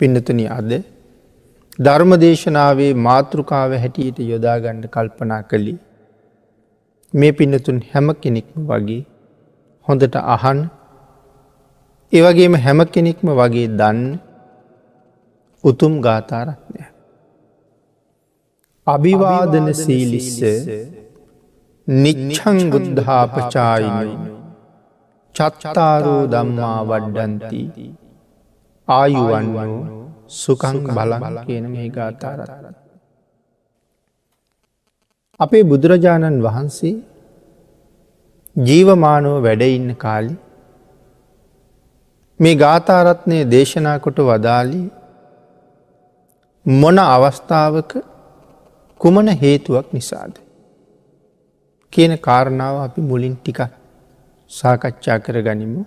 පින්නතුන අද ධර්ම දේශනාවේ මාතෘකාව හැටියට යොදාගණ්ඩ කල්පනා කළි. මේ පින්නතුන් හැම කෙනෙක්ම වගේ හොඳට අහන් ඒවගේම හැම කෙනෙක්ම වගේ දන්න උතුම් ගාථාරත්නය. අභිවාදන සීලිස්ස නිච්චං බුද්ධාපචායිනු චත්තාරෝ දම්මා වඩ්ඩන්ති ආයුවන්නු සුකං බලල කියන මේ ගාථාරරත්. අපේ බුදුරජාණන් වහන්සේ ජීවමානෝ වැඩඉන්න කාලි මේ ගාථාරත්නය දේශනා කොට වදාලී මොන අවස්ථාවක කුමන හේතුවක් නිසාද. කියන කාරණාව අපි මුලින් ටික සාකච්ඡා කර ගනිමු.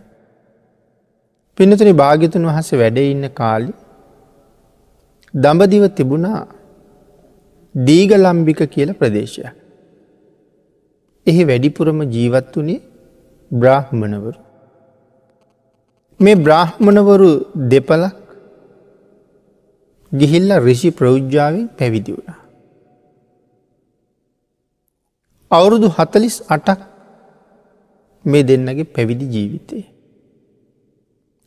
පිනතුනි භාගිතන් වහස වැඩඉන්න කාලි දඹදිව තිබුණා දීගලම්බික කියල ප්‍රදේශය. එහි වැඩිපුරම ජීවත් වනේ බ්‍රාහ්මණවරු. මේ බ්‍රාහ්මණවරු දෙපලක් ගිහිල්ල රිෂි ප්‍රෞද්ජාවෙන් පැවිදි වුණ. අවුරුදු හතලිස් අටක් මේ දෙන්නගේ පැවිදි ජීවිතය.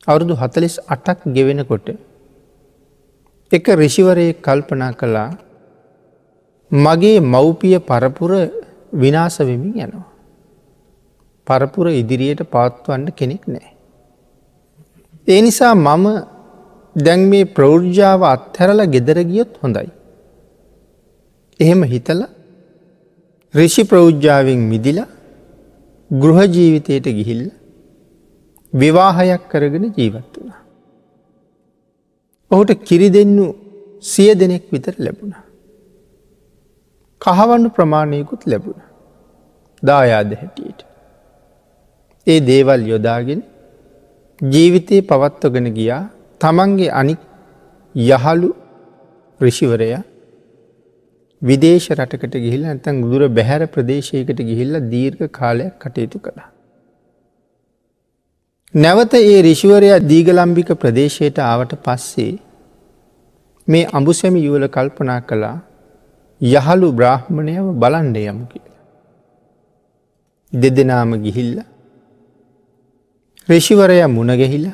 අවුරුදු හතලිස් අටක් ගෙවෙනකොට එක රිෂිවරය කල්පනා කළා මගේ මව්පිය පරපුර විනාස වෙමින් යනවා. පරපුර ඉදිරියට පවත්වන්න කෙනෙක් නෑ. ඒ නිසා මම දැන් මේ ප්‍රෞර්ජාව අත්හැරල ගෙදර ගියොත් හොඳයි. එහෙම හිතල රිෂි ප්‍රෞද්ජාවෙන් මිදිල ගෘහ ජීවිතයට ගිහිල්ල විවාහයක් කරගෙන ජීවත් වුණ. ඔහුට කිරි දෙන්නු සිය දෙනෙක් විතර ලැබුණ. කහවන්නු ප්‍රමාණයකුත් ලැබුණ. දායාද හැටියට. ඒ දේවල් යොදාගෙන ජීවිතයේ පවත්වගෙන ගියා තමන්ගේ අනික් යහළු රිෂිවරය විදේශ රටකට ගිහිල්ල ඇතන් ගුදුර බැහැර ප්‍රදේශයකට ගිහිල්ල දීර්ඝ කාලයක් කටයුතු කළා. නැවත ඒ රිෂිවරයා දීගලම්බික ප්‍රදේශයට ආවට පස්සේ මේ අඹුසැමි යුවල කල්පනා කළා යහළු බ්‍රාහ්මණයව බලන්ඩ යමු කියලා. දෙදෙනාම ගිහිල්ල රිෂිවරය මුණගැහිල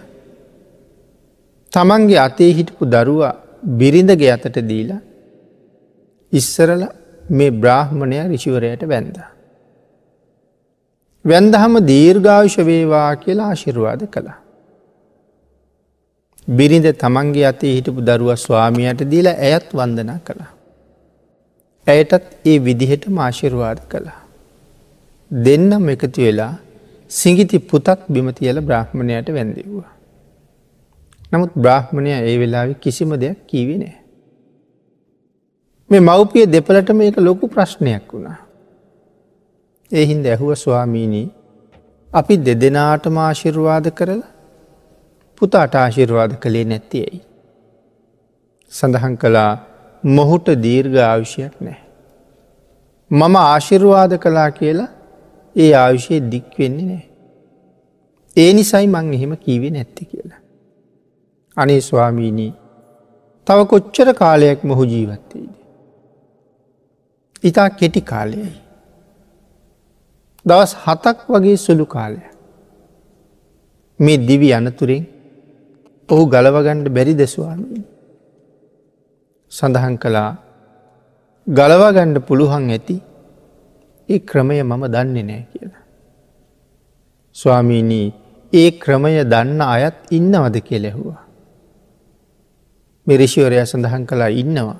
තමන්ගේ අතේ හිටපු දරුවා බිරිඳගේ අතට දීලා ඉස්සරල මේ බ්‍රාහ්මණය රිෂිවරයට වැැන්ද. වැන්දහම දීර්ඝාවිෂ වේවා කියලා ආශිරවාද කළා. බිරිඳ තමන්ගේ අතේ හිටපු දරුව ස්වාමියයට දීලා ඇයත් වන්දනා කළා. ඇයටත් ඒ විදිහට මාශිරවාද කළා. දෙන්නම් එකතු වෙලා සිංගිති පුතක් බිමතියල බ්‍රහ්මණයට වැැන්දෙව්වා. නමුත් බ්‍රාහ්මණය ඒ වෙලාවෙ කිසිම දෙයක් කීවි නෑ. මේ මව්පිය දෙපලට මේක ලොකු ප්‍රශ්නයක් වුණා. එහින්ද ඇහුව ස්වාමීණී අපි දෙදෙනාට මාශිර්වාද කරලා පුතාට ආශිර්වාද කළේ නැත්තියයි. සඳහන් කළා මොහුට දීර්ඝ ආවිෂයක් නෑ. මම ආශිර්වාද කලා කියලා ඒ ආවිෂය දික්වෙන්නේ නෑ. ඒ නිසයි මං එහෙම කීවේ නැත්ති කියලා. අනේ ස්වාමීණී තව කොච්චර කාලයක් මොහු ජීවත්තේද. ඉතා කෙටි කාලයයි. දවස් හතක් වගේ සුළු කාලය. මේ දිවි අනතුරෙන් ඔහු ගලවගණ්ඩ බැරි දෙස්වාමී. සඳහන් කළා ගලවාගණ්ඩ පුළුවන් ඇති ඒ ක්‍රමය මම දන්නේ නෑ කියලා. ස්වාමීනී ඒ ක්‍රමය දන්න අයත් ඉන්නවද කෙලෙහුවා. මිරිෂිවරය සඳහන් කලා ඉන්නවා.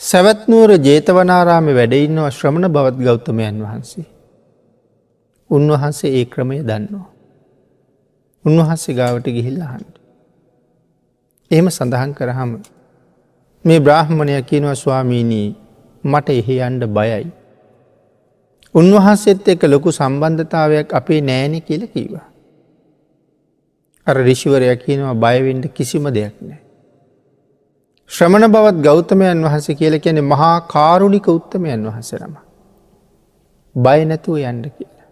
සැවත්නුවර ජේතවනාරාම වැඩඉන්නවා ශ්‍රමණ බවත් ගෞතමයන් වහන්සේ. උන්වහන්සේ ඒ ක්‍රමය දන්නවා. උන්වහන්සේ ගාවට ගිහිල්ලහන්ට. එහෙම සඳහන් කරහම මේ බ්‍රාහ්මණය කියනවා ස්වාමීණී මට එහෙ අන්ඩ බයයි. උන්වහන්සේත් එක ලොකු සම්බන්ධතාවයක් අපේ නෑනෙ කියල කීවා. අර රිෂිවරයක් කියනවා බයවෙන්ඩ කිසිම දෙයක් නෑ. ශ්‍රමණ බවත් ගෞතමයන් වහස කියල කියැනෙ මහා කාරුණික උත්තමයන් වහසරම. බය නැතුව යන්න කියලා.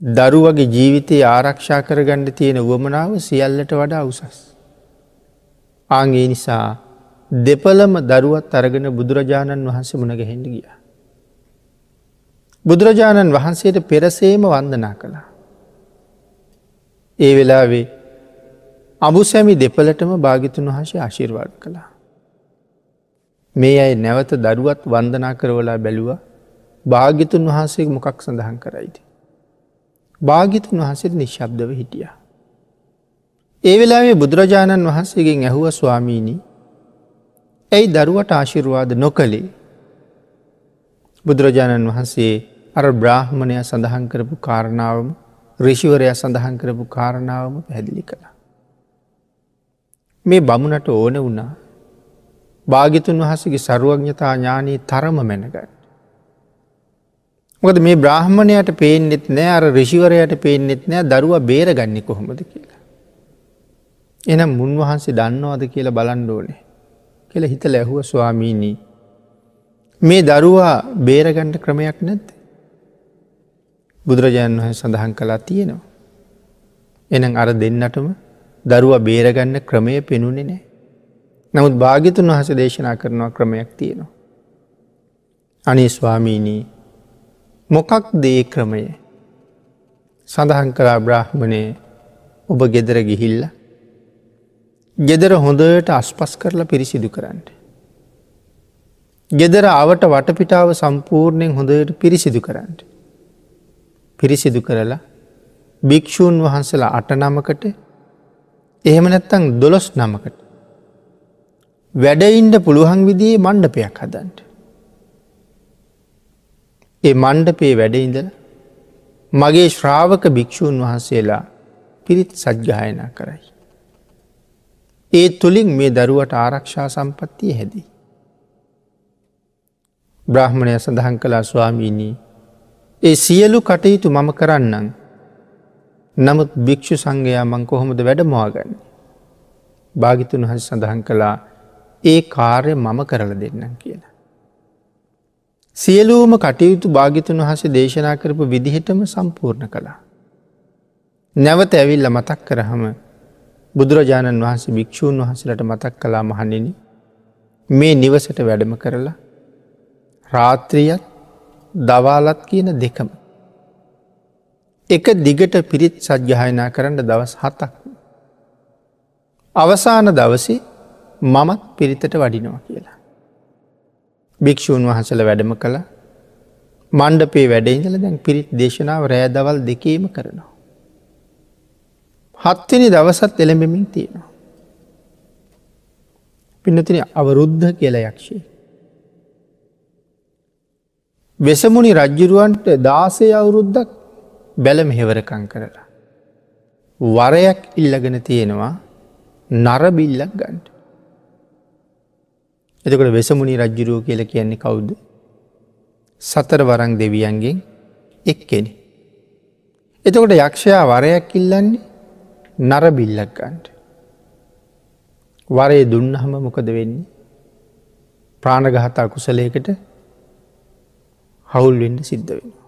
දරුවගේ ජීවිතයේ ආරක්ෂා කරගණ්ඩ තියෙන වුවමනාව සියල්ලට වඩා උසස්. ආගේ නිසා දෙපලම දරුවත් අරගෙන බුදුරජාණන් වහන්සේ මුණ ගැහෙන්ඩ ගිය. බුදුරජාණන් වහන්සේට පෙරසේම වන්දනා කළා. ඒ වෙලාවේ අබු සැමි දෙපලටම භාගිතුන් වහසේ ආශිර්වාද කළා. මේ අයි නැවත දරුවත් වන්දනා කරවලා බැලුව භාගිතුන් වහන්සේ මොකක් සඳහන් කරයිද. භාගිතුන් වහන්සේට නිශ්ශබ්දව හිටිය. ඒ වෙලාවේ බුදුරජාණන් වහන්සේගෙන් ඇහුව ස්වාමීණී ඇයි දරුවට ආශිර්වාද නොකළේ බුදුරජාණන් වහන්සේ අර බ්‍රාහ්මණය සඳහන් කරපු කාරණාවම රිෂිවරය සඳහන් කරපු කාරණාවම පැදිලි කළ. මේ බමුණට ඕන වුණා භාගිතුන් වහසගේ සරුවඥතා ඥානී තරම මැනගන්න. මොකද මේ බ්‍රහ්මණයට පේනෙත් නෑ අර රිෂිවරයට පේනෙත් නෑ දරුව බේරගන්න කොහොමද කියලා. එනම් මුන්වහන්සේ දන්නවාද කියලා බලන්ඩෝනේ කියල හිත ලැහුව ස්වාමීණී. මේ දරුවා බේරගණ්ඩ ක්‍රමයක් නැත්ත. බුදුරජාණන් වහ සඳහන් කලා තියෙනවා. එනම් අර දෙන්නටම දරුව බේරගන්න ක්‍රමය පෙනුනේ නෑ. නමුත් භාගිතුන් වහස දේශනා කරනවා ක්‍රමයක් තියෙනවා. අනේ ස්වාමීණී මොකක් දේ ක්‍රමය සඳහන් කරා බ්‍රාහ්මණය ඔබ ගෙදර ගිහිල්ල ගෙදර හොඳට අස්පස් කරලා පිරිසිදු කරන්න. ගෙදර අවට වටපිටාව සම්පූර්ණයෙන් හොඳට පිරිසිදු කරන්න. පිරිසිදු කරලා භික්‍ෂූන් වහන්සලා අට නමකට එහෙම නැත්තං දොළොස් නමකට වැඩයින්ඩ පුළුවන් විදිේ මණ්ඩපයක් හදන්ට. ඒ මණ්ඩපේ වැඩඉඳල මගේ ශ්‍රාවක භික්‍ෂූන් වහන්සේලා පිරිත් සජ්ගායනා කරයි. ඒ තුළින් මේ දරුවට ආරක්ෂා සම්පත්තිය හැදී. බ්‍රහ්මණය සඳහන් කලා ස්වාමීණී ඒ සියලු කටයුතු මම කරන්නම් නමුත් භික්‍ෂු සංඝයා මං කොහොමද වැඩමවාගන්න. භාගිතුන් වහස සඳහන් කළා ඒ කාර්ය මම කරල දෙන්නම් කියලා. සියලූම කටයුතු භාගිතුන් වහස දේශනා කරපු විදිහටම සම්පූර්ණ කළා. නැවත ඇවිල්ල මතක් කරහම බුදුරජාණන් වහන්සේ භික්‍ෂූන් වහසලට මතක් කලා මහනිනි මේ නිවසට වැඩම කරලා රාත්‍රියත් දවාලත් කියන දෙකම. එක දිගට පිරිත් සජ්්‍යහයනා කරන්න දවස් හතක්. අවසාන දවසේ මමත් පිරිතට වඩිනවා කියලා. භික්‍ෂූන් වහසල වැඩම කළ මණ්ඩපේ වැඩඉඳල දැන් පිරිත් දේශනාව රෑ දවල් දෙකීම කරනවා. හත්වනි දවසත් එළඹෙමින් තියෙනවා. පිනතින අවරුද්ධ කියල යක්ෂය. වෙසමුණි රජ්ජුරුවන්ට දාසය අවුරුද්දක් බැල මෙහෙවරකං කරලා. වරයක් ඉල්ලගෙන තියෙනවා නරබිල්ලක් ගන්ට. එතකොට වෙසමුණි රජ්ජුරුව කියල කියන්නේ කවුද. සතර වරං දෙවියන්ගෙන් එක්කෙනෙ. එතකොට යක්ෂයා වරයක් ඉල්ලන්නේ නරබිල්ලක් ගන්ට. වරේ දුන්නහම මොකද වෙන්නේ. ප්‍රාණගහතා කුසලයකට හවුල් වෙන්න සිද්ධ වෙනවා.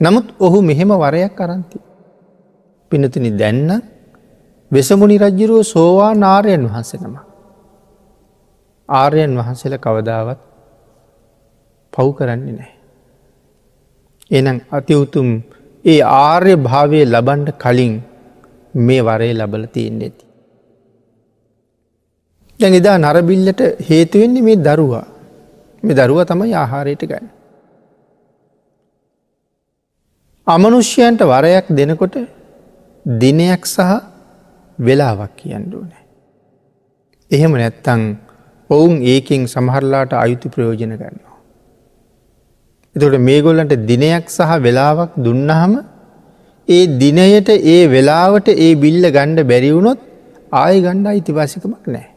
නමුත් ඔහු මෙහෙම වරයක් කරන්ති. පිනතිනි දැන්න වෙසමුණි රජ්ජුරුව සෝවා නාරයන් වහන්සේ නම. ආර්යන් වහන්සේල කවදාවත් පව් කරන්නේ නෑ. එනම් අතිවුතුම් ඒ ආර්ය භාවය ලබන්ඩ කලින් මේ වරේ ලබල තියෙන් ඇති. දැන් එදා නරබිල්ලට හේතුවෙන්නේ මේ දරුවා මේ දරුව තමයි ආහාරයට ගන්න. අමනුෂ්‍යයන්ට වරයක් දෙනකොට දිනයක් සහ වෙලාවක් කියන්න ඕනෑ. එහෙම නැත්තං ඔවුන් ඒකින් සමහරලාට අයුතු ප්‍රයෝජන ගන්නවා. එතට මේගොල්ලන්ට දිනයක් සහ වෙලාවක් දුන්නහම ඒ දිනයට ඒ වෙලාවට ඒ බිල්ල ගණ්ඩ බැරිවුණොත් ආය ගණ්ඩ අයිතිවාසිකමක් නෑ.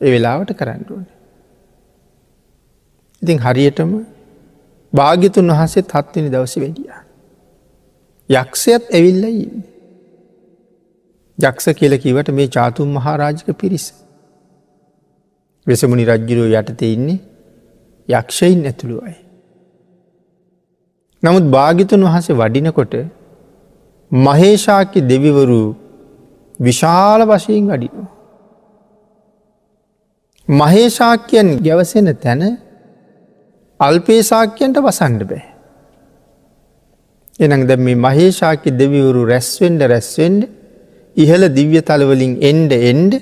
ඒ වෙලාවට කරන්න ඕන. ඉතින් හරියටම භාග්‍යතුන් වහන්සේ තත්වනි දවස වැඩියා. යක්ෂයත් ඇවිල්ල ඉන්න. යක්ෂ කියලකිවට මේ චාතුන් මහාරාජික පිරිස. වෙසමුණි රජ්ජුරුව යටතේ ඉන්නේ යක්ෂයින් ඇතුළුවයි. නමුත් භාගිතුන් වහසේ වඩිනකොට මහේෂාක්‍ය දෙවිවරු විශාල වශයෙන් වඩිනවා. මහේෂාක්‍යයන් ගැවසෙන තැන අල්පේසාක්‍යයන්ට වසන්ඩ බෑ. එනං ද මේ මහේෂාක්‍ය දෙවිවරු රැස්වෙන්ඩ රැස්වෙන්ඩ ඉහළ දිව්‍ය තලවලින් එන්ඩ එන්ඩ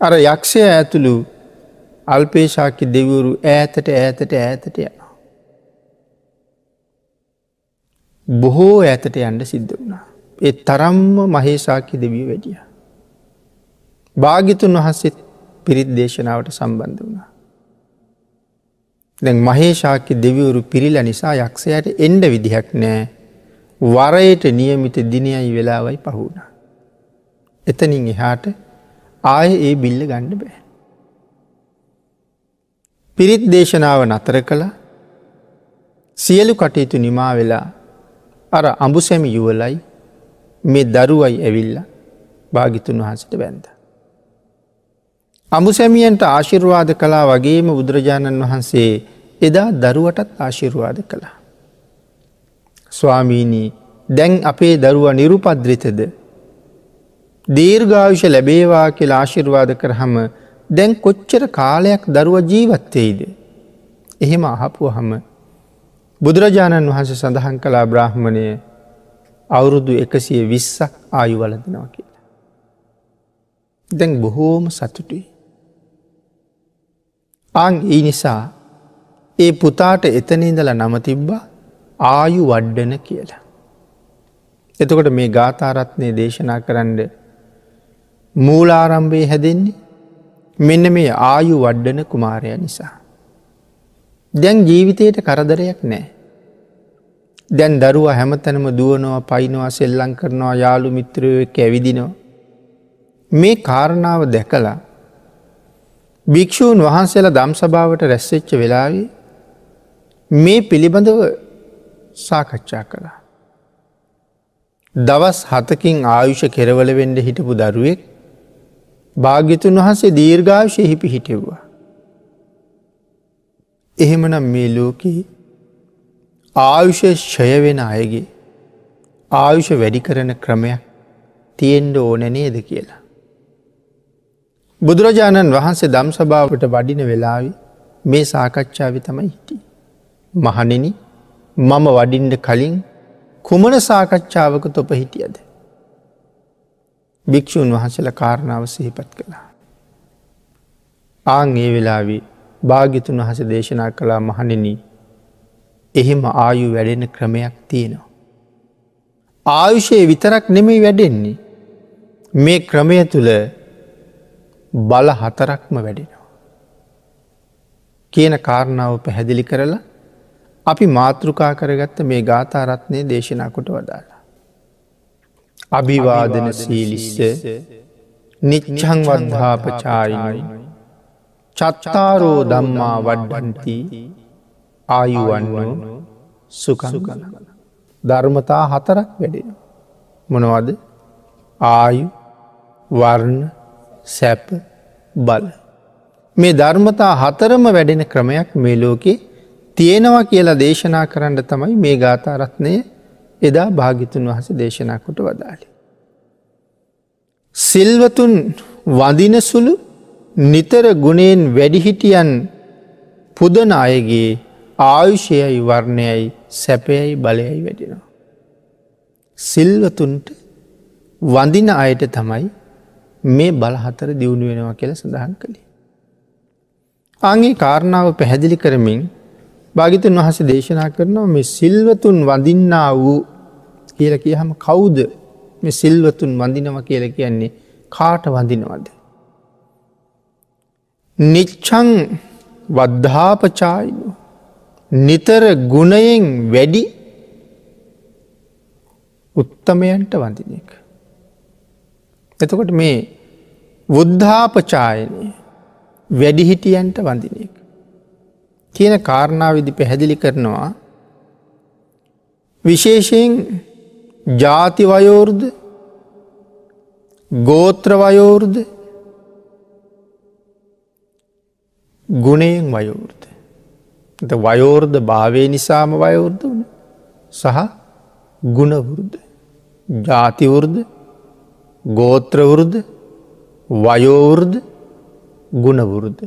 අර යක්ෂය ඇතුළු අල්පේශාක්‍ය දෙවරු ඈතට ඈතට ඈතට යන. බොහෝ ඇතට යන්ඩ සිද්ධ වුණා. ඒ තරම්ම මහේසාක්‍ය දෙවිය වැඩිය. භාගිතුන් වහන්සේත් පිරිත් දේශනාවට සම්බන්ධ වුණා. දැන් මහේෂාක්‍ය දෙවිවරු පිරිල නිසා යක්ෂයට එන්ඩ විදිහක් නෑ වරයට නියමිත දිනයයි වෙලාවයි පහුණ. එතනින් එහාට ආය ඒ බිල්ල ගණ්ඩ බෑ. පිරිත් දේශනාව නතර කළ සියලු කටයුතු නිමා වෙලා අර අඹුසැමි යුවලයි මේ දරුවයි ඇවිල්ල භාගිතුන් වහන්සට බැන්ද. අඹුසැමියන්ට ආශිර්වාද කලා වගේම බුදුරජාණන් වහන්සේ එදා දරුවටත් ආශිර්වාද කළා. ස්වාමීණී දැන් අපේ දරුව නිරුපද්‍රිතද දීර්ඝාවිෂ ලැබේවා කියලා ආශිර්වාද කරහම දැන් කොච්චර කාලයක් දරුව ජීවත්තෙයිද. එහෙම අහපුුව හම බුදුරජාණන් වහන්සේ සඳහන් කලා බ්‍රහ්මණය අවුරුදු එකසිය විස්සක් ආයු වලදනවා කියලා. දැන් බොහෝම සතුටුයි. අං ඒ නිසා ඒ පුතාට එතනඉදල නම තිබ්බා ආයු වඩ්ඩන කියලා. එතකොට මේ ගාථාරත්නය දේශනා කරන්න මූලාරම්භය හැදෙන්නේ මෙන්න මේ ආයු වඩ්ඩන කුමාරය නිසා. දැන් ජීවිතයට කරදරයක් නෑ. දැන් දරුව හැමතැනම දුවනවා පයිනවා සෙල්ලං කරනවා යාළු මිත්‍රයක ඇවිදිනවා. මේ කාරණාව දැකලා භික්‍ෂූන් වහන්සේලා දම් සභාවට රැස්සෙච්ච වෙලාවේ මේ පිළිබඳව සාකච්ඡා කළා. දවස් හතකින් ආයුෂ කෙරවල වෙන්ඩ හිටපු දරුවෙක් භාග්‍යතුන් වහන්සේ දීර්ඝාවශය හිපි හිටෙව්වා. එහෙමනම් මේ ලෝකයේ ආයුෂ ෂය වෙන අයගේ ආයුෂ වැඩි කරන ක්‍රමයක් තියෙන්ඩ ඕන නේද කියලා. බුදුරජාණන් වහන්සේ දම් සභාවට වඩින වෙලාවි මේ සාකච්ඡාව තමයි හිටි. මහනෙන මම වඩින්ඩ කලින් කුමන සාකච්ඡාවක තොප හිටියද. භික්‍ෂූන් වහසල කාරණාව සිහිපත් කළා. ආං ඒ වෙලාවි භාගිතුන් වහස දේශනා කළා මහනෙන එහෙම ආයු වැඩෙන ක්‍රමයක් තියෙනවා. ආයුෂයේ විතරක් නෙමෙයි වැඩෙන්නේ. මේ ක්‍රමය තුළ බල හතරක්ම වැඩෙනවා. කියන කාරණාව පැහැදිලි කරලා අපි මාතෘකා කරගත්ත මේ ගාථාරත්නය දේශනාකොට වදාලා. අභිවාදන සීලිස්ස නිච්චං වද්ධාපචායිනයි චත්තාරෝ දම්මා වඩ්ඩන්ති ආයුවන්නෝ සුකන් කල. ධර්මතා හතරක් වැඩෙන. මොනවද ආයු වර්ණ සැප බල. මේ ධර්මතා හතරම වැඩෙන ක්‍රමයක් මේ ලෝකේ තියෙනවා කියලා දේශනා කරන්න තමයි මේ ගාථාරත්නය එදා භාගිතුන් වහස දේශනා කොට වදාලි. සිල්වතුන් වදිනසුළු නිතර ගුණයෙන් වැඩිහිටියන් පුදන අයගේ ආයුෂයයි වර්ණයයි සැපයයි බලයයි වැඩෙනවා. සිල්වතුන්ට වඳින අයට තමයි මේ බලහතර දියුණු වෙනවා කියල සඳහන් කළේ. අගේ කාරණාව පැහැදිලි කරමින් භාගිතන් වහස දේශනා කරනවා මේ සිල්වතුන් වඳින්නා වූ කියල කිය හම කවුද මේ සිල්වතුන් වඳිනව කියල කියන්නේ කාට වඳිනවද. නිච්චං වද්ධාපචායිනු නිතර ගුණයෙන් වැඩි උත්තමයන්ට වඳින එක. එතකොට මේ බුද්ධාපචායනය වැඩිහිටියන්ට වඳින එක. කියන කාරණාවිදි පැහැදිලි කරනවා විශේෂයෙන් ජාතිවයෝර්ද ගෝත්‍රවයෝර්ද ගුණයෙන් වයෝර්ද වයෝර්ධ භාවය නිසාම වයෝර්ධ වන සහ ගුණවෘද්ධ ජාතිවෘද්ධ ගෝත්‍රවෘද්ධ වයෝවෘද්ධ ගුණවෘද්ධ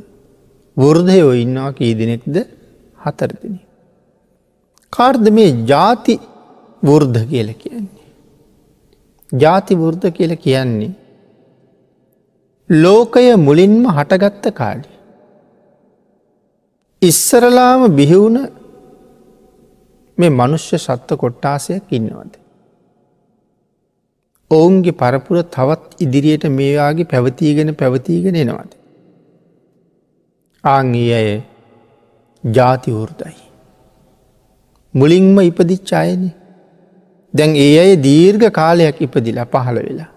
වෘර්ධයෝ ඉන්නවා කී දෙනෙක්ද හතරදින. කාර්ද මේ ජාති වෘර්ධ කියල කියන්නේ. ජාති වෘර්ධ කියල කියන්නේ ලෝකය මුලින්ම හටගත්ත කාලි. ඉස්සරලාම බිහිවුණ මේ මනුෂ්‍ය සත්ව කොට්ටාසයක් ඉන්නවද. ඔවුන්ගේ පරපුර තවත් ඉදිරියට මේවාගේ පැවතිීගෙන පැවතිීගෙන එනවාද. ආංගේ අය ජාතිවෘර්දයි. මුලින්ම ඉපදිච්චායන දැන් ඒ අය දීර්ඝ කාලයක් ඉපදිලා පහළ වෙලා.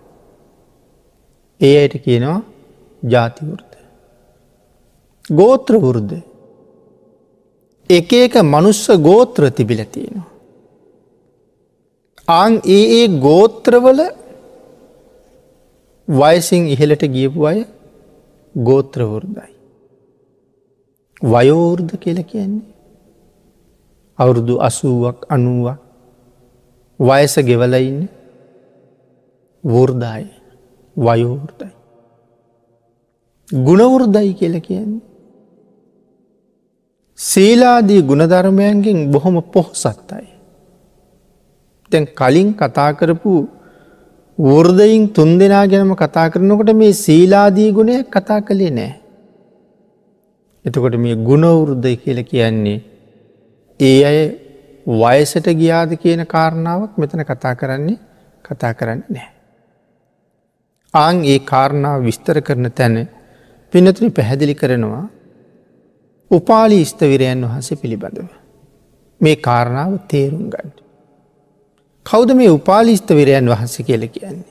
ඒ අයට කියනවා ජාතිවෘර්ද. ගෝත්‍රවෘර්ද එක එක මනුස්ස ගෝත්‍ර තිබිල තියෙනවා. ආං ඒ ඒ ගෝත්‍රවල වයසින් ඉහලට ගියපු අය ගෝත්‍රවෘර්දයි. වයෝවෘර්ධ කියල කියන්නේ. අවුරුදු අසුවක් අනුවක් වයස ගෙවලඉන්න වෘර්දායි වයෝවෘර්දයි. ගුණවෘර්දයි කියල කියන්නේ. සීලාදී ගුණධර්මයන්ගෙන් බොහොම පොහොසත්තයි. තැන් කලින් කතා කරපු වෘර්ධයින් තුන් දෙනා ගැනම කතා කරනකොට මේ සීලාදී ගුණයක් කතා කළේ නෑ. එතකොට මේ ගුණවෘද්ධය කියල කියන්නේ ඒ අය වයසට ගියාද කියන කාරණාවක් මෙතන කතා කරන්නේ කතා කරන්න නෑ. ආං ඒ කාරණාව විස්තර කරන තැන පිනතුනි පැහැදිලි කරනවා උපාලි ස්ථවිරයන් වහන්සේ පිළිබඳව. මේ කාරණාව තේරුම් ගන්න. කෞද මේ උපාලිස්ථවිරයන් වහන්සේ කියල කියන්නේ.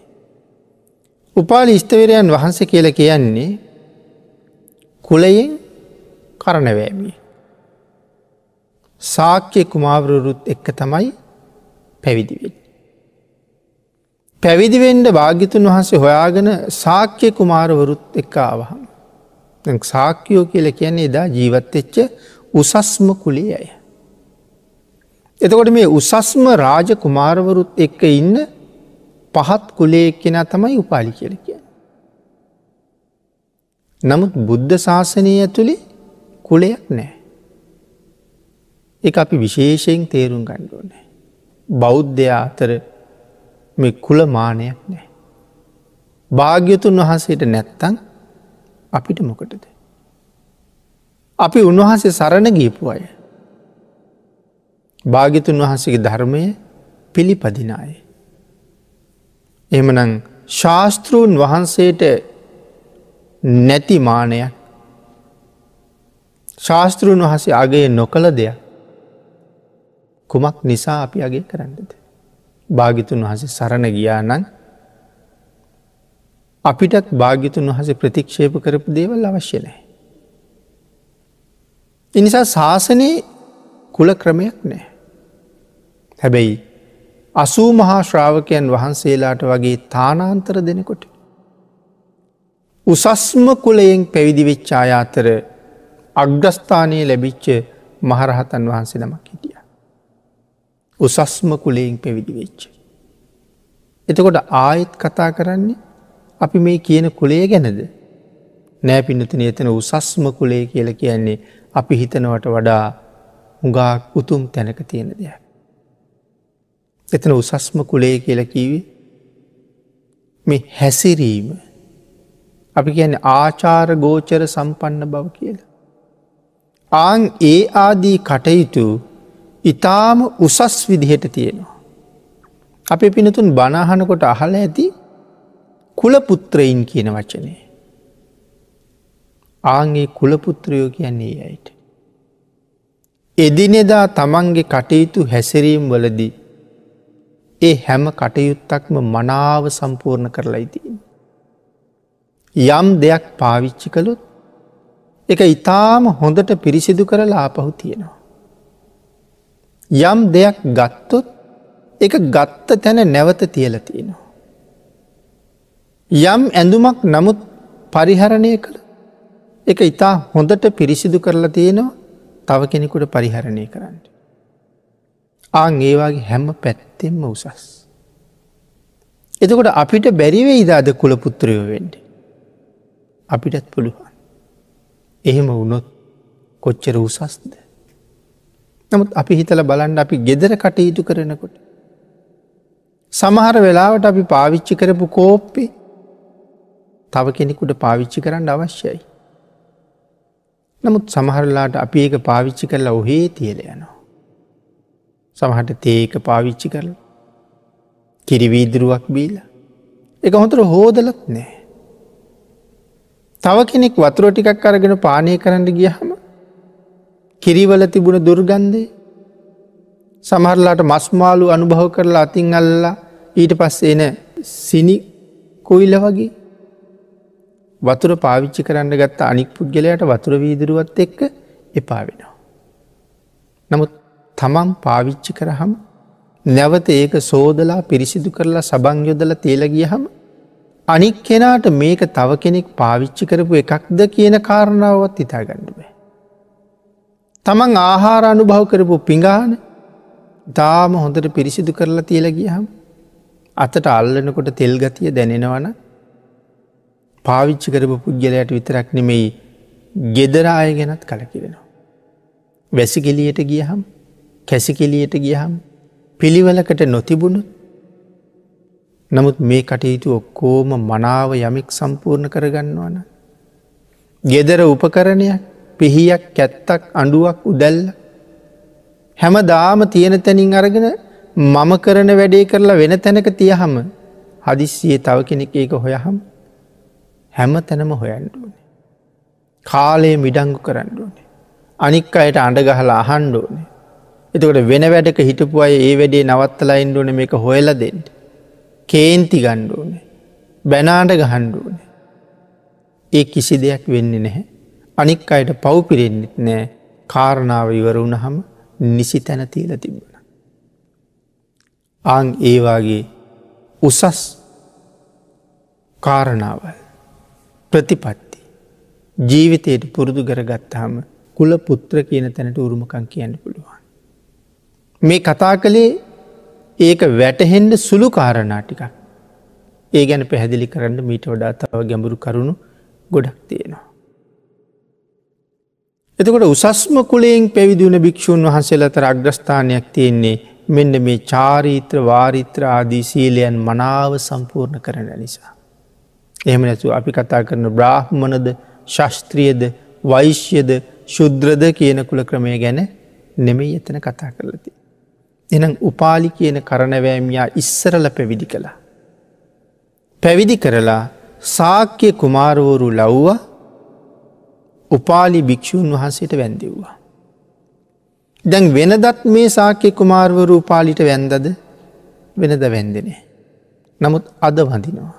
උපාලි ස්ථවිරයන් වහන්සේ කියල කියන්නේ කුලයෙන් කරණවෑමී. සාක්‍ය කුමාවරුරුත් එක්ක තමයි පැවිදිවෙන්. පැවිදිවෙන්ඩ භාගිතුන් වහන්සේ හොයාගෙන සාක්‍ය කුමාරවරුත් එක්ක ආවහම. සාක්‍යයෝ කියල කියන්නේ එදා ජීවත් එච්ච උසස්ම කුලේ අය. එතකොට මේ උසස්ම රාජ කුමාරවරුත් එක්ක ඉන්න පහත් කුලේ කෙන තමයි උපාලි කියල කිය. නමුත් බුද්ධ ශාසනය ඇතුළේ කුලයක් නෑ. එක අපි විශේෂයෙන් තේරුම් ගණ්ඩුවනෑ. බෞද්ධයා අතර මේ කුල මානයක් නෑ. භාග්‍යතුන් වහන්සේට නැත්තං අපිට මොකටද. අපි උන්වහන්සේ සරණ ගීපු අය. භාගිතුන් වහන්සේගේ ධර්මය පිළිපදිනාය. එමනං ශාස්තෘූන් වහන්සේට නැති මානයක් ශාස්තෘන් වහසේ අගේ නොකළ දෙයක් කුමක් නිසා අපි අගේ කරන්නද. භාගිතුන් වහස සරණ ගියා නං අපිටත් භාගිතුන් වහස ප්‍රතික්ෂේප කරපු දේවල් අවශ්‍ය නෑ. එනිසා ශාසනයේ කුල ක්‍රමයක් නෑ. හැබැයි අසූ මහා ශ්‍රාවකයන් වහන්සේලාට වගේ තානාන්තර දෙනකොට. උසස්ම කුලයෙන් පැවිදි වෙච්චාය අතර අග්‍රස්ථානයේ ලැබිච්ච මහරහතන් වහන්සේ නමක් හිටිය. උසස්ම කුලයෙන් පැවිදි වෙච්ච. එතකොට ආයෙත් කතා කරන්නේ අපි මේ කියන කුලේ ගැනද. නෑ පිනතින එතන උසස්ම කුලේ කියල කියන්නේ අපි හිතනවට වඩා හුඟා උතුම් තැනක තියෙන දෙයක්. එතන උසස්ම කුලේ කියල කීවේ මේ හැසිරීම අපි කියන ආචාර ගෝචර සම්පන්න බව කියලා. ආං ඒ ආදී කටයුතු ඉතාම උසස් විදිහට තියෙනවා. අපි පිනතුන් බණහනකොට අහල ඇති කුලපුත්‍රයින් කියන වචනය. ආන්ගේ කුලපුත්‍රයෝ කියන්නේ අයට. එදිනෙදා තමන්ගේ කටයුතු හැසිරීම් වලදී ඒ හැම කටයුත්තක්ම මනාව සම්පූර්ණ කරලා ඉතින්. යම් දෙයක් පාවිච්චි කළුත් එක ඉතාම හොඳට පිරිසිදු කරලා ආපහු තියෙනවා. යම් දෙයක් ගත්තොත් එක ගත්ත තැන නැවත තියල තියෙනවා. යම් ඇඳුමක් නමුත් පරිහරණය කළ එක ඉතා හොඳට පිරිසිදු කරලා තියෙනවා තව කෙනෙකුට පරිහරණය කරන්න. ආං ඒවාගේ හැම පැත්තෙන්ම උසස්. එතකොට අපිට බැරිවේ ඉදාද කුලපුත්‍රයෝ වෙන්ඩ. අපිටත් පුළුවන්. එහෙම වුණොත් කොච්චර උසස්ද. නමුත් අපි හිතල බලන්න අපි ගෙදර කටයුතු කරනකොට. සමහර වෙලාවට අපි පාවිච්චි කරපු කෝප්පේ තව කෙනෙකුට පාවිච්චි කරන්න අවශ්‍යයි. නමුත් සමහරලාට අපි ඒක පාවිච්චි කරලා ඔහේ තියල යනවා. සමහට තේක පාවිච්චි කරල කිරිවීදුරුවක් බීල එක හොතර හෝදලත් නෑ. තව කෙනෙක් වතුර ටිකක් අරගෙන පානය කරන්න ගියහම කිරිවල තිබුණ දුර්ගන්ධය සමහරලාට මස්මාලු අනුභව කරලා අතින් අල්ලා ඊට පස්ස එන සිනි කොයිල්ල වගේ වතුර පාවිච්චි කරන්න ගත්ත අනික් පුද්ගලයට වතුර වීදුරුවත් එක්ක එපා වෙනවා. නමුත් තමන් පාවිච්චි කරහම නැවත ඒක සෝදලා පිරිසිදු කරලා සබංයොදල තේලගියහම අනික් කෙනාට මේක තව කෙනෙක් පාවිච්චි කරපු එකක්ද කියන කාරණාවත් ඉතා ගන්න බෑ. තමන් ආහාර අනුභව කරපු පිඟාන තාම හොඳට පිරිසිදු කරලා තියල ගියහම් අතට අල්ලනකොට තෙල්ගතිය දැනෙනවන පාවිච්චි කරපු පුද්ගලයට විතරක් නෙමෙයි ගෙදරාය ගැනත් කලකිරෙනවා. වැසිගෙලියට ගියහම් කැසිකෙලියට ගියහම් පිළිවලකට නොතිබුණු නමුත් මේ කටයුතු ඔක්කෝම මනාව යමෙක් සම්පූර්ණ කරගන්නවන. ගෙදර උපකරණයක් පිහියක් කැත්තක් අඩුවක් උදැල්ල හැම දාම තියෙන තැනින් අරගෙන මම කරන වැඩේ කරලා වෙන තැනක තියහම හදිස්සියේ තව කෙනෙක් ඒක හොයහම් හැම තැනම හොයන්ඩුවනේ. කාලය මිඩංගු කරන්නඩුවනේ. අනික් අයට අඩගහලා අහන්ඩෝනේ. එතකොට වෙන වැඩක හිටපු අය ඒ වැඩේ නවත්තලා ඉන්ඩුවන මේක හොයල දෙෙන්ට. කේන්ති ගණ්ඩුවනේ. බැනාට ගහන්ඩුවනේ. ඒ කිසි දෙයක් වෙන්නේ නැහැ. අනික් අයට පව්පිරෙන්න්නෙත් නෑ කාරණාව ඉවර වුණහම නිසි තැන තිීල තිබුණ. ආං ඒවාගේ උසස් කාරණාවල් ප්‍රතිපත්ති ජීවිතයට පුරුදු කරගත්තාම කුල පුත්‍ර කියන තැනට උරුමකං කියන්න පුළුවන්. මේ කතා කළේ ඒක වැටහෙන්ඩ සුළු කාරණා ටිකක් ඒ ගැන පැහැදිලි කරන්න මීට වඩා තව ගැඹුරු කරුණු ගොඩක් තියෙනවා. එතකොට උසස්ම කුලයෙන් පැවිදිුණ භික්‍ෂූන් වහන්සේලතර අග්‍රස්ථානයක් තියෙන්නේ මෙන්න මේ චාරීත්‍ර වාරිත්‍ර ආදී සීලයන් මනාව සම්පූර්ණ කරන නිසා. එහෙම නැතු අපි කතා කරන බ්‍රාහ්මණද ශස්ත්‍රියද වෛශ්‍යද ශුද්‍රද කියන කුල ක්‍රමය ගැන නෙමෙයි එතන කතා කරලති. එනම් උපාලි කියන කරණවෑමයා ඉස්සරල පැවිදි කළා. පැවිදි කරලා සාක්‍ය කුමාරවරු ලව්වා උපාලි භික්‍ෂූන් වහන්සේට වැන්දෙව්වා. දැන් වෙනදත් මේ සාක්‍ය කුමාර්වරු උපාලිට වැන්දද වෙනද වැන්දනේ. නමුත් අද වඳිනවා.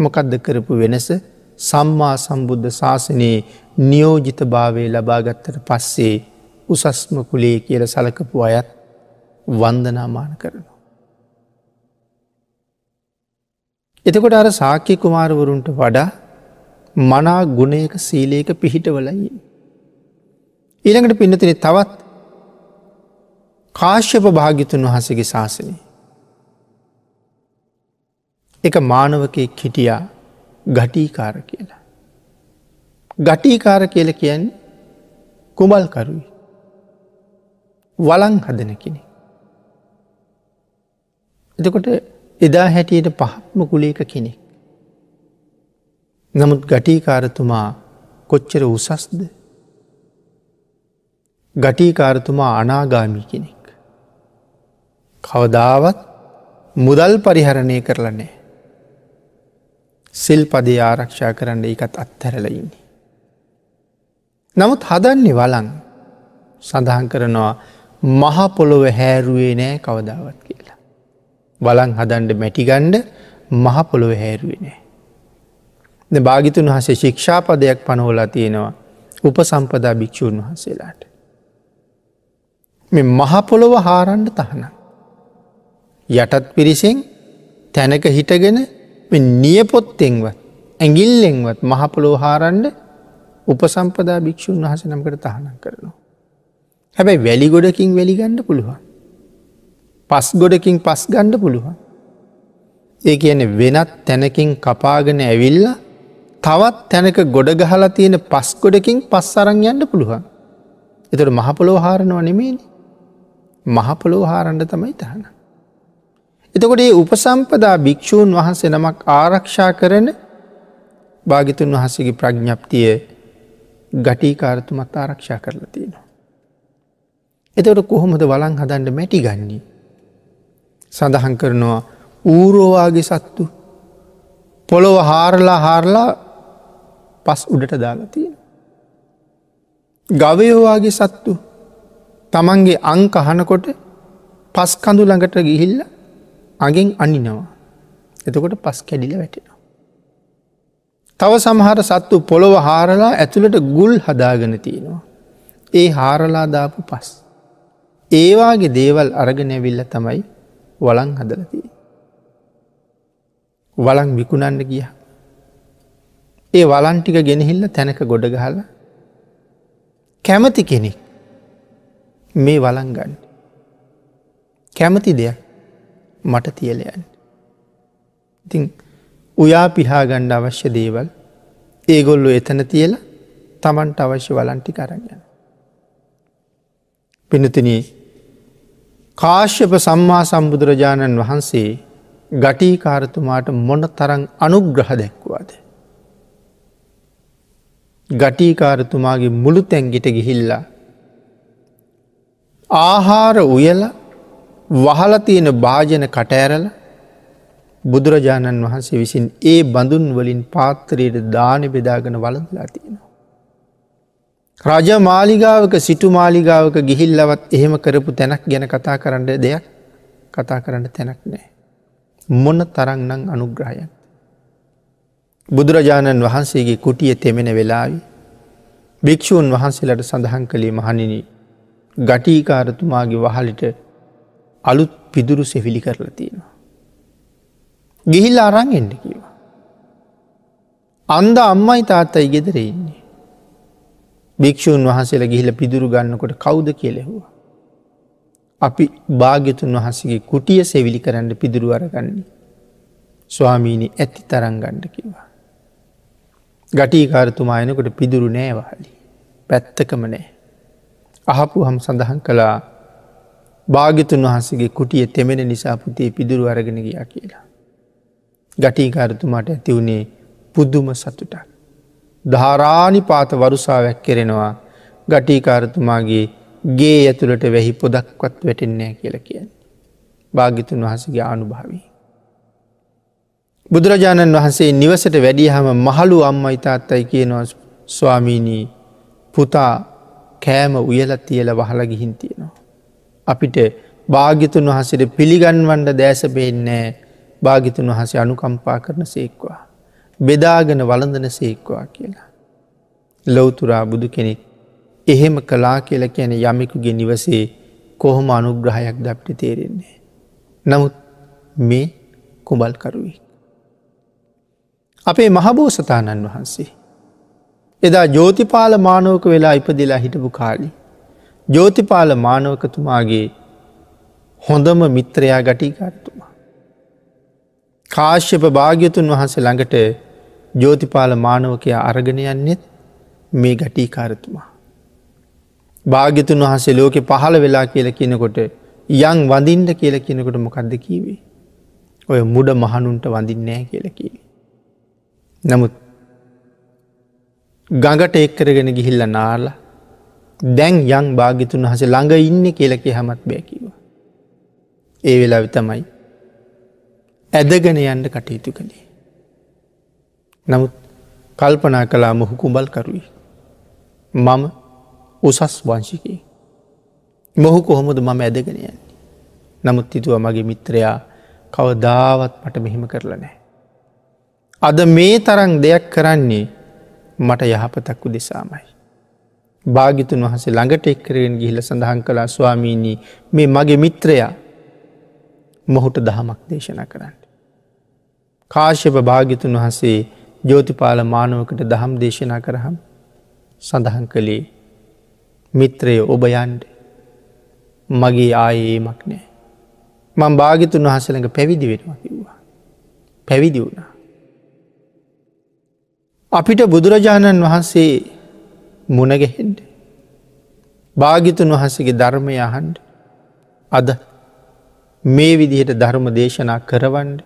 මොකදද කරපු වෙනස සම්මා සම්බුද්ධ ශාසනයේ නියෝජිත භාවය ලබාගත්තට පස්සේ උසස්ම කුලේ කියල සලකපු අයත් වන්දනාමාන කරනවා. එතකොට අර සාක්‍ය කුමාරවරුන්ට වඩා මනා ගුණයක සීලයක පිහිටවලයි. ඊළඟට පින්නතින තවත් කාශ්‍යප භාගිතුන් වහසගේ ශාසනය. එක මානවකෙක් හිටියා ගටීකාර කියලා. ගටීකාර කියල කියන්න කුමල්කරුයි. වලං හදන කෙනෙ. එතකොට එදා හැටියට පහත්ම කුලේක කෙනෙක්. නමුත් ගටීකාරතුමා කොච්චර උසස්ද ගටීකාරතුමා අනාගාමී කෙනෙක්. කවදාවත් මුදල් පරිහරණය කරලන්නේ. සිල් පදේ ආරක්ෂා කරන්න එකත් අත්හැරලඉන්නේ. නමුත් හදන්නේ වලන් සඳහන් කරනවා මහපොළොව හැරුවේ නෑ කවදාවත් කියලා. බලන් හදන්ඩ මැටිගණ්ඩ මහපොළොව හැරුවේ නෑ. භාගිතුන් වහසේ ශික්ෂාපදයක් පනෝලා තියෙනවා උප සම්පදා භික්‍ෂූන් වහන්සේලාට. මෙ මහපොළොව හාරණ්ඩ තහන. යටත් පිරිසෙන් තැනක හිටගෙන නියපොත්තෙන්වත් ඇගිල්ලෙන්වත් මහපොළොව හාරණ්ඩ උපසම්පදා භික්‍ෂූන් වහස නම්කට තහනම් කරනවා. හැබැයි වැලි ගොඩකින් වැලි ගණ්ඩ පුළුවන්. පස් ගොඩකින් පස් ගණ්ඩ පුළුවන්. ඒ කියන වෙනත් තැනකින් කපාගෙන ඇවිල්ල තවත් තැනක ගොඩ ගහලා තියෙන පස් ගොඩකින් පස් අරං යන්න පුළුවන්. එතට මහපොලෝ හාරණවා නෙමේනි මහපොලෝ හාරණ්ඩ තමයි තහන. එතකොට ඒ උපසම්පදා භික්‍ෂූන් වහන්සේ නමක් ආරක්ෂා කරන භාගිතුන් වහසගේ ප්‍රඥ්ඥප්තිය ගටීකාරතුමත් ආරක්ෂා කරලා තියෙනවා. එතවට කොහොමද වලං හදන්ඩ මැටි ගන්නේ. සඳහන් කරනවා ඌරෝවාගේ සත්තු පොළොව හාරලා හාරලා පස් උඩට දාලතියෙන. ගවයෝවාගේ සත්තු තමන්ගේ අංක හනකොට පස් කඳු ළඟට ගිහිල්ල අගෙන් අනිනවා. එතකොට පස් කැඩිල වැටෙනවා. තව සමහර සත්තු පොළොව හාරලා ඇතුළට ගුල් හදාගෙන තියෙනවා. ඒ හාරලා දාපු පස්. ඒවාගේ දේවල් අරගෙනැවිල්ල තමයි වලං හදලතිය. වලං විකුණන්න ගිය. ඒ වලන්ටික ගෙනහිල්ල තැනක ගොඩ ගහල කැමති කෙනෙක් මේ වලංගන්න. කැමති දෙයක් මට තියලයන්. ඉතින් උයා පිහාගණ්ඩ අවශ්‍ය දේවල් ඒගොල්ලු එතන තියල තමන්ට අවශ්‍ය වලන්ටි කරගන්න. පිනතිනී කාශ්‍යප සම්මා සම්බුදුරජාණන් වහන්සේ ගටීකාරතුමාට මොන තරං අනුග්‍රහ දැක්වාද. ගටීකාරතුමාගේ මුළු තැන්ගිට ගිහිල්ලා. ආහාර උයල වහල තියෙන භාජන කටඇරල බුදුරජාණන් වහන්සේ විසින් ඒ බඳුන් වලින් පාත්තරයට දාන බෙදාගෙන වලදලා තියෙනවා. රජ මාලිගාවක සිටු මාලිගාවක ගිහිල්ලවත් එහෙම කරපු තැනක් ගැන කතා කරන්න දෙයක් කතා කරන්න තැනක් නෑ. මොන තරංනං අනුග්‍රහයන්. බුදුරජාණන් වහන්සේගේ කුටිය තෙමෙන වෙලාවි භික්‍ෂූන් වහන්සේලට සඳහන් කළේ මහනිනි ගටීකාරතුමාගේ වහලිට අලුත් පිදුරු සෙවිලි කරලා තියෙනවා. ගිහිල්ල අරං එන්න කිවා. අන්ද අම්මයි තාත්තයි ගෙදර ඉන්නේ. භික්‍ෂූන් වහන්සේල ගිහිල පිදුරු ගන්නකොට කෞුද කියලෙහවා. අපි භාග්‍යතුන් වහන්සගේ කුටිය සෙවිලි කරන්න පිදුරු අරගන්නේ. ස්වාමීණි ඇති තරංගණ්ඩ කිවා. ගටීකාරතුමායනකොට පිදුරු නෑවාලි. පැත්තකම නෑ. අහපු හම් සඳහන් කළා භාගිතුන් වහන්සගේ කුටිය තෙමෙන නිසා පුතේ පිදුරු අරගෙන ගියා කියලා. ගටීකාරතුමාට ඇතිවුණේ පුද්දුම සතුටක්. ධාරානි පාත වරුසාවැක් කෙරෙනවා ගටීකාරතුමාගේ ගේ ඇතුළට වැහි පොදක්වත් වැටෙන්නෑ කියල කියන්න. භාගිතුන් වහසගේ ආනුභාවී. බුදුරජාණන් වහන්සේ නිවසට වැඩියහම මහළු අම්මයි තාත්තයි කියනවා ස්වාමීණී පුතා කෑම උයලත් තියල වහල ගිහින් තියෙනවා. අපිට භාගිතුන් වහසට පිළිගන්වන්ඩ දෑස පේෙන්නෑ භාගිතුන් වහසේ අනුකම්පා කරන සේක්වා. බෙදාගෙන වලඳන සේක්වා කියලා. ලොවතුරා බුදු කෙනෙක් එහෙම කලා කියල කියන යමෙකුගේ නිවසේ කොහොම අනුග්‍රහයක් දප්ට තේරෙන්නේ. නමුත් මේ කුඹල්කරුවී. අපේ මහබෝසතාණන් වහන්සේ. එදා ජෝතිපාල මානෝක වෙලා ඉපදිලා හිටපු කාලි. ජෝතිපාල මානවකතුමාගේ හොඳම මිත්‍රයා ගටිකාරතුමා. කාශ්‍යප භාග්‍යතුන් වහන්සේ ළඟට ජෝතිපාල මානවකයා අරගෙන යන්නෙත් මේ ගටීකාරතුමා. භාග්‍යතුන් වහසේ ලෝකෙ පහළ වෙලා කියල කියනකොට යං වඳින්ට කියල කියනකොට මොකක්ද කීවේ. ඔය මුඩ මහනුන්ට වඳින්නෑ කියල කීවේ. නමුත් ගඟට එක්කරගෙන ගිහිල්ල නාල දැන් යං භාගිතුන් හස ළඟ ඉන්න කියලක හමත් බෑකිව. ඒ වෙලා විතමයි ඇදගෙන යන්න කටයුතු කළේ. නමුත් කල්පනා කලා මොහු කුඹල් කරුයි. මම උසස් වංශිකය. මොහු කොහොමද මම ඇදගෙන යන්නේ. නමුත් හිතුව මගේ මිත්‍රයා කවදාවත් මට මෙහෙම කරලා නෑ. අද මේ තරං දෙයක් කරන්නේ මට යහපතක්කු දෙසාමයි. භාගිතුන් වහසේ ළඟට එක්කරෙන් ගිහිල සඳහන් කලා ස්වාමීණී මේ මගේ මිත්‍රයා මොහුට දහමක් දේශනා කරන්න. කාශ්‍යප භාගිතුන් වහසේ ජෝතිපාල මානුවකට දහම් දේශනා කරහම් සඳහන් කළේ මිත්‍රය ඔබ යන්ඩ මගේ ආයේමක් නෑ. මං භාගිතුන් වහසළඟ පැවිදි වෙනවා කිව්වා. පැවිදි වුණා. අපිට බුදුරජාණන් වහන්සේ මුණගැහෙන්ට. භාගිතුන් වහසගේ ධර්මය අහන්ඩ අද මේ විදිහට ධර්ම දේශනා කරවන්ඩ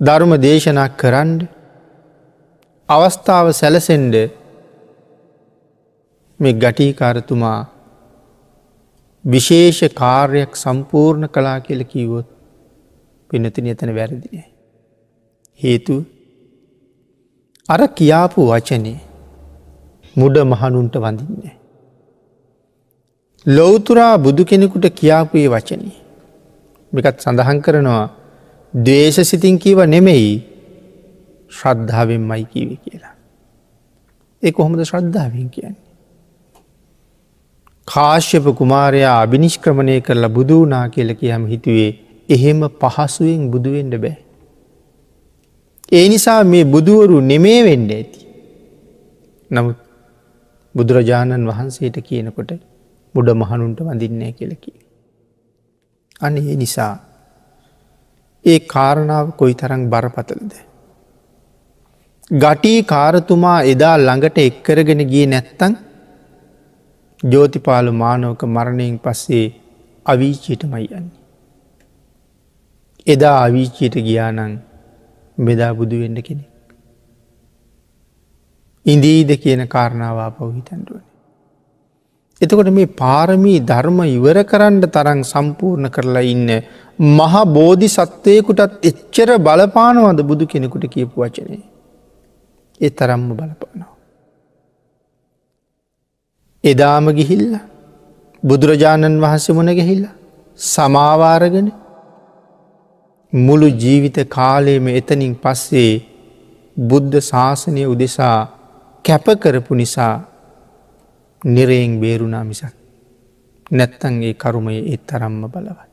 ධර්ම දේශනා කරන්ඩ අවස්ථාව සැලසෙන්ඩ මේ ගටීකාරතුමා විශේෂ කාර්යක් සම්පූර්ණ කලා කියල කීවොත් පිනතින එතන වැරදිනය. හේතු අර කියාපු වචනේ මුඩ මහනුන්ට වඳින්නේ. ලොවතුරා බුදු කෙනෙකුට කියාපුයේ වචනී. මෙකත් සඳහන් කරනවා දේශ සිතින් කීව නෙමෙයි ශ්‍රද්ධාවෙන් මයි කීව කියලා. ඒ කොහොමද ශ්‍රද්ධාවෙන් කියන්නේ. කාශ්‍යප කුමාරයා අභිනිෂ්ක්‍රමණය කරලා බුදුනා කියල කියහම හිතුවේ එහෙම පහසුවෙන් බුදුවෙන්ඩ බෑ. ඒ නිසා මේ බුදුවරු නෙමේ වෙන්න ඇති. නමුත් බුදුරජාණන් වහන්සේට කියනකොට මුඩ මහනුන්ට වඳින්නේ කියලකි. අන ඒ නිසා ඒ කාරණාව කොයි තරං බරපතලද. ගටී කාරතුමා එදා ළඟට එක්කරගෙන ගිය නැත්තං ජෝතිපාල මානවක මරණයෙන් පස්සේ අවීචයට මයි යන්නේ. එදා අවීචයට ගියානං බෙදා බුදුවෙන්න කෙනෙ. ඉන්දීද කියන කාරණාවා පවහිතැන්ටුවන. එතකොට මේ පාරමී ධර්ම ඉවර කරන්න තරං සම්පූර්ණ කරලා ඉන්න මහා බෝධි සත්වයකුටත් එච්චර බලපානවද බුදු කෙනෙකුට කියපු වචනේ. ඒ තරම්ම බලපානවා. එදාම ගිහිල්ල බුදුරජාණන් වහන්සේ මොන ගැහිල්ල සමාවාරගෙන මුළු ජීවිත කාලයම එතනින් පස්සේ බුද්ධ ශාසනය උදෙසා කැපකරපු නිසා නිරයෙන් බේරුණා මිසක් නැත්තන්ගේ කරුමය එත් තරම්ම බලවත්.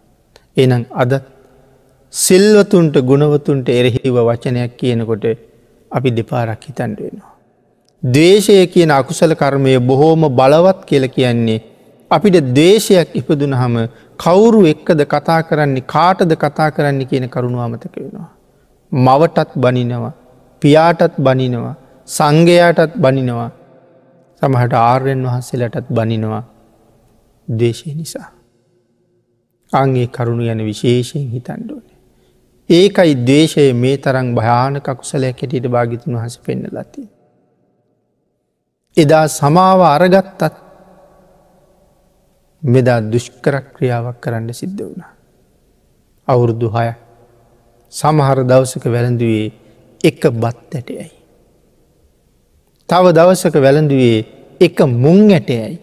එනම් අද සිල්වතුන්ට ගුණවතුන්ට එරෙහිව වචනයක් කියනකොට අපි දෙපාරක් හිතන්ඩ වෙනවා. දේශය කියන අකුසල කර්මය බොහෝම බලවත් කියල කියන්නේ අපිට දේශයක් ඉපදුන හම කවුරු එක්කද කතා කරන්නේ කාටද කතා කරන්න කියන කරුණු අමතක වෙනවා. මවටත් බනිනවා පියාටත් බනිනවා සංඝයාටත් බනිනවා සමහට ආර්යන් වහන්සේලටත් බනිනවා දේශය නිසා. අංගේ කරුණු යන විශේෂයෙන් හිතන්ඩුවන. ඒකයි දේශය මේ තරං භයානක කුසලයක් හැටියට භාගිතුන් වහස පෙන්න්න ලති. එදා සමාව අරගත්තත් මෙදා දුෂ්කරක් ක්‍රියාවක් කරන්න සිද්ධ වුණා. අවුරුදු හය සමහර දවසක වැළඳුවේ එක බත් ඇටයයි. තව දවසක වැළඳුවේ එක මුං ඇටයයි.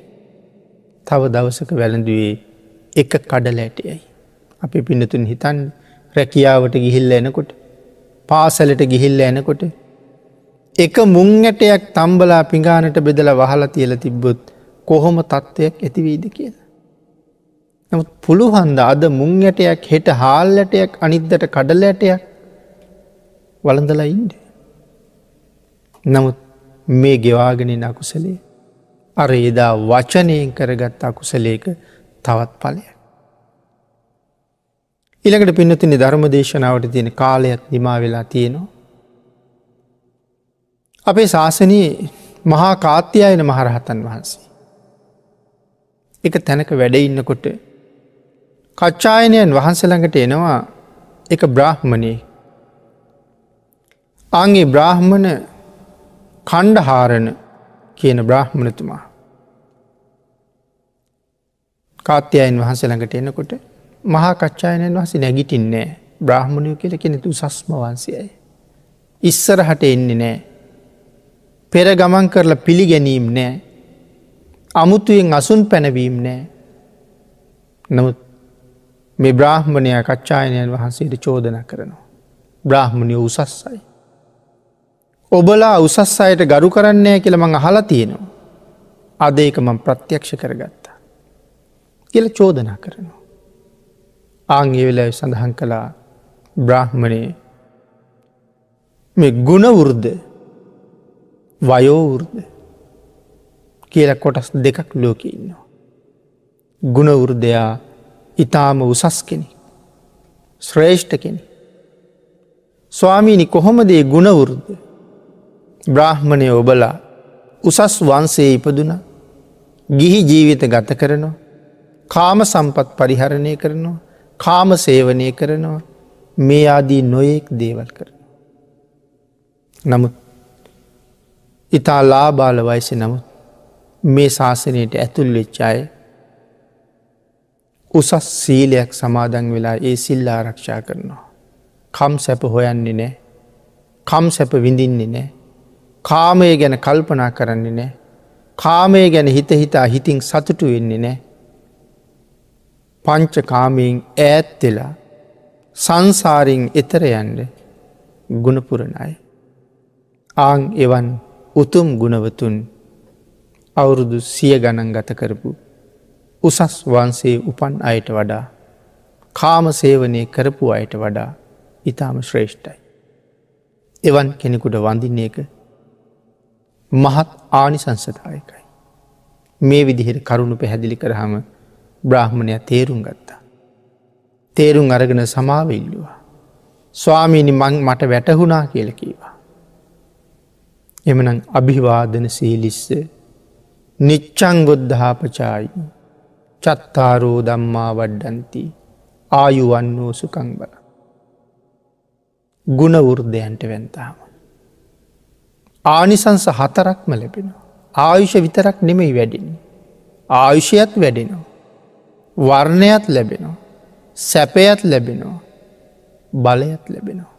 තව දවසක වැළඳුවේ එක කඩල ඇටයයි. අපි පිනතුන් හිතන් රැකියාවට ගිහිල්ල එනකොට පාසලට ගිහිල්ල එනකොට එක මුං ඇටයක් තම්බලා පිඟානට බෙදල වහලා තියල තිබ්බොත් කොහොම තත්ත්වයක් ඇතිවීද කියලා. නමුත් පුළුහන්ද අද මුං ඇටයක් හෙට හාල්ලටයක් අනිද්දට කඩල ඇටයක් වළඳලා ඉන්ඩ. නමුත් මේ ගෙවාගෙන අකුසලේ අර එදා වචනයෙන් කරගත් අකුසලේක තවත් පලය. ඉළඟට පින්නතින ධර්ම දේශනාවට තියෙන කාලයක් නිමා වෙලා තියෙනවා. අපේ ශාසනයේ මහා කාත්‍යයන මහරහතන් වහන්සේ. එක තැනක වැඩඉන්නකොට කච්චායනයන් වහන්සළඟට එනවා එක බ්‍රාහ්මණය අන්ගේ බ්‍රාහ්මණ කණ්ඩහාරණ කියන බ්‍රාහ්මණතුමා. කාත්‍යයන් වහන්සළඟට එනකොට මහා කච්චායනයන් වහස නැගිටින්නේ බ්‍රාහ්මණයෝ කියල කෙනෙතු සස්ම වන්සයයි. ඉස්සරහට එන්නේ නෑ. පෙර ගමන් කරලා පිළිගැනීම් නෑ. අමුතුයෙන් අසුන් පැනවීම් නෑ. නමුත් මේ බ්‍රාහ්මණය කච්චායනයන් වහන්සේට චෝදන කරනවා. බ්‍රාහ්මණය උසස්සයි. ඔබලා උසස් අයට ගරු කරන්නේ කියල මං අහලා තියෙනවා. අද ඒක මං ප්‍රත්‍යක්ෂ කරගත්තා. කියල චෝදනා කරනවා. ආංගේ වෙලා සඳහන් කළා බ්‍රාහ්මණය මේ ගුණවෘද්ධ වයෝවෘද්ධ කියල කොටස් දෙකක් ලෝක ඉන්නවා. ගුණවෘදයා ඉතාම උසස් කෙනෙ. ශ්‍රේෂ්ඨ කෙනෙ. ස්වාමීනි කොහොමදේ ගුණවෘද බ්‍රාහ්මණය ඔබලා උසස් වන්සේ ඉපදුන. ගිහි ජීවිත ගත කරනවා. කාම සම්පත් පරිහරණය කරනවා. කාම සේවනය කරනවා. මේ ආදී නොයෙක් දේවල් කරන. නමුත් ඉතා ලාබාල වයිස නමුත් මේ ශාසනයට ඇතුල් වෙච්චාය උසස් සීලයක් සමාදන් වෙලා ඒ සිල් ආරක්ෂා කරනවා. කම් සැප හොයන්නේ නෑ කම් සැප විඳින්නේ නෑ කාමය ගැන කල්පනා කරන්නේ නෑ කාමය ගැන හිත හිතා හිතින් සතුටු වෙන්නේ නෑ පංච කාමයෙන් ඈත්වෙලා සංසාරින් එතර යන්ඩ ගුණපුරණයි. ආං එවන් උතුම් ගුණවතුන් අවුරුදු සිය ගණන් ගත කරපු උසස් වන්සේ උපන් අයට වඩා කාම සේවනය කරපු අයට වඩා ඉතාම ශ්‍රේෂ්ඨයි. එවන් කෙනෙකුට වඳින්න එක මහත් ආනිසංසදායකයි. මේ විදිහට කරුණු පැහැදිලි කරහම බ්‍රාහ්මණය තේරුම් ගත්තා. තේරුම් අරගෙන සමාවඉල්ලවා. ස්වාමීනි මං මට වැටහුණා කියලකීවා. එමනම් අභිවාදන සීලිස්ස නිච්චං ගොද්ධාපචායි චත්තාරෝ දම්මා වඩ්ඩන්ති ආයුවන් වූ සුකං බල. ගුණවෘර්ධයන්ට වැන්තාම. ආනිසංස හතරක්ම ලැබෙනවා. ආයුෂ විතරක් නෙමෙයි වැඩින්. ආයුෂයත් වැඩෙනවා. වර්ණයත් ලැබෙනවා. සැපයත් ලැබෙනවා. බලයත් ලැබෙනවා.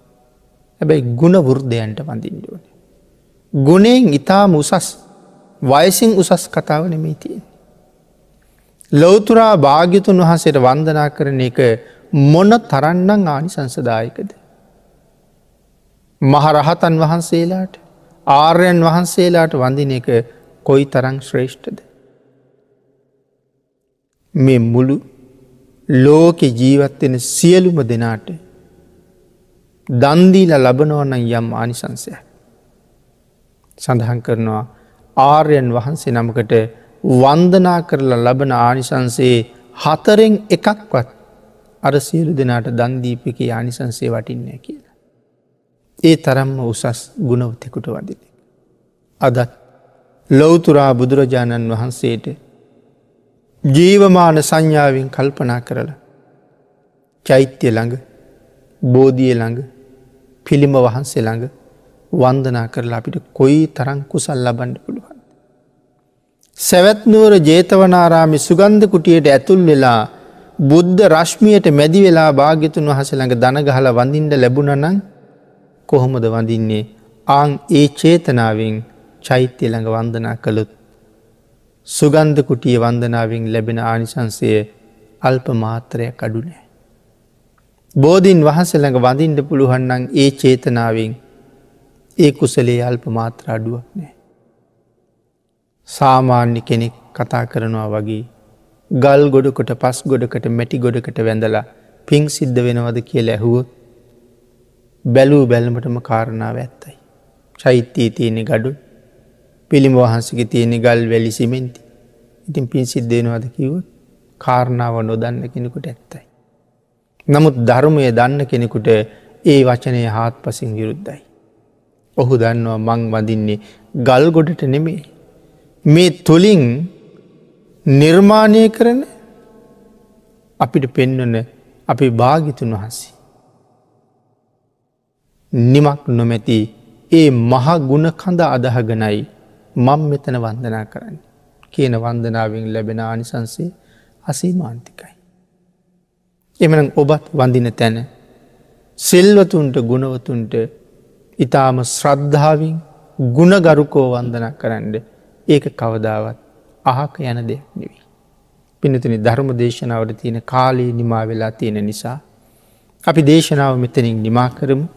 හැබැයි ගුණ වෘර්ධයන්ට වඳින්ඩුවන. ගුණෙන් ඉතාම උසස් වයසින් උසස් කතාව නෙමේ තියෙන්. ලෝතුරා භාග්‍යතුන් වහසට වන්දනා කරන එක මොන තරන්නං ආනිසංසදායකද. මහරහතන් වහන්සේලාට ආර්යන් වහන්සේලාට වඳින එක කොයි තරං ශ්‍රේෂ්ඨද. මේ මුළු ලෝකෙ ජීවත්වෙන සියලුම දෙනාට දන්දීල ලබනවන්න යම් ආනිසංසය. සඳහන් කරනවා ආර්යන් වහන්සේ නමකට වන්දනා කරලා ලබන ආනිසන්සේ හතරෙන් එකක්වත් අර සියලු දෙනාට දන්දීපික ආනිසන්සේ වටින්නේ කියලා. ඒ තරම්ම උසස් ගුණවතෙකුට වදින. අදත් ලොවතුරා බුදුරජාණන් වහන්සේට ජීවමාන සංඥාවෙන් කල්පනා කරලා චෛත්‍ය ළඟ බෝධිය ළඟ පිළිම වහන්සේ ළඟ වන්දනා කරලා අපිට කොයි තරං කුසල් ලබන්ඩ පුළුවන්. සැවැත්නුවර ජේතවනාරාමි සුගන්ධ කුටියට ඇතුල් වෙලා බුද්ධ රශ්මියයට මැදි වෙලා භාග්‍යතුන් වහස ළඟ දනගහල වඳින්ට ලැබුණනං කොහොමද වඳින්නේ ආං ඒ චේතනාවෙන් චෛත්‍ය ළඟ වන්දනා කළුත් සුගන්ධ කුටිය වන්දනාවෙන් ලැබෙන ආනිසන්සය අල්ප මාත්‍රයක් අඩුනෑ. බෝධීන් වහසළඟ වඳින්ට පුළුවන්නන් ඒ චේතනාවෙන් ඒ කුසලේ අල්ප මාත්‍ර අඩුවක් නෑ. සාමාන්‍ය කෙනෙක් කතා කරනවා වගේ ගල් ගොඩකොට පස් ගොඩකට මැටි ගොඩකට වැඳලා පින් සිද්ධ වෙනවද කිය ඇහුවොත් බැලූ බැල්මටම කාරණාව ඇත්තයි. චෛත්‍යී තියෙනෙ ගඩු පිළිම වහන්සගේ තියෙනෙ ගල් වැලි සිමෙන්ති ඉතින් පින් සිද්ධයනවද කිව්වොත් කාරණාව නොදන්න කෙනෙකුට ඇත්තයි. නමුත් ධර්මය දන්න කෙනෙකුට ඒ වචනය හාත් පසින් විරුද්ධයි. ඔහු දන්නවා මං වදින්නේ ගල් ගොඩට නෙමේ. මේ තුළින් නිර්මාණය කරන අපිට පෙන්වන අපි භාගිතුන් වහන්සේ. නිමක් නොමැති ඒ මහ ගුණ කඳ අදහගනයි මං මෙතන වන්දනා කරන්න කියන වන්දනාවෙන් ලැබෙන ආනිසන්සේ අසීමාන්තිකයි. එමන ඔබත් වඳින තැන සෙල්වතුන්ට ගුණවතුන්ට ඉතාම ශ්‍රද්ධාවින් ගුණගරුකෝ වන්දන කරන්න ඒක කවදාවත් අහක යන දෙයක් නෙවී. පිනතුනි ධර්ම දේශනාවට තියෙන කාලී නිමා වෙලා තියෙන නිසා. අපි දේශනාව මෙතනින් නිමා කරමු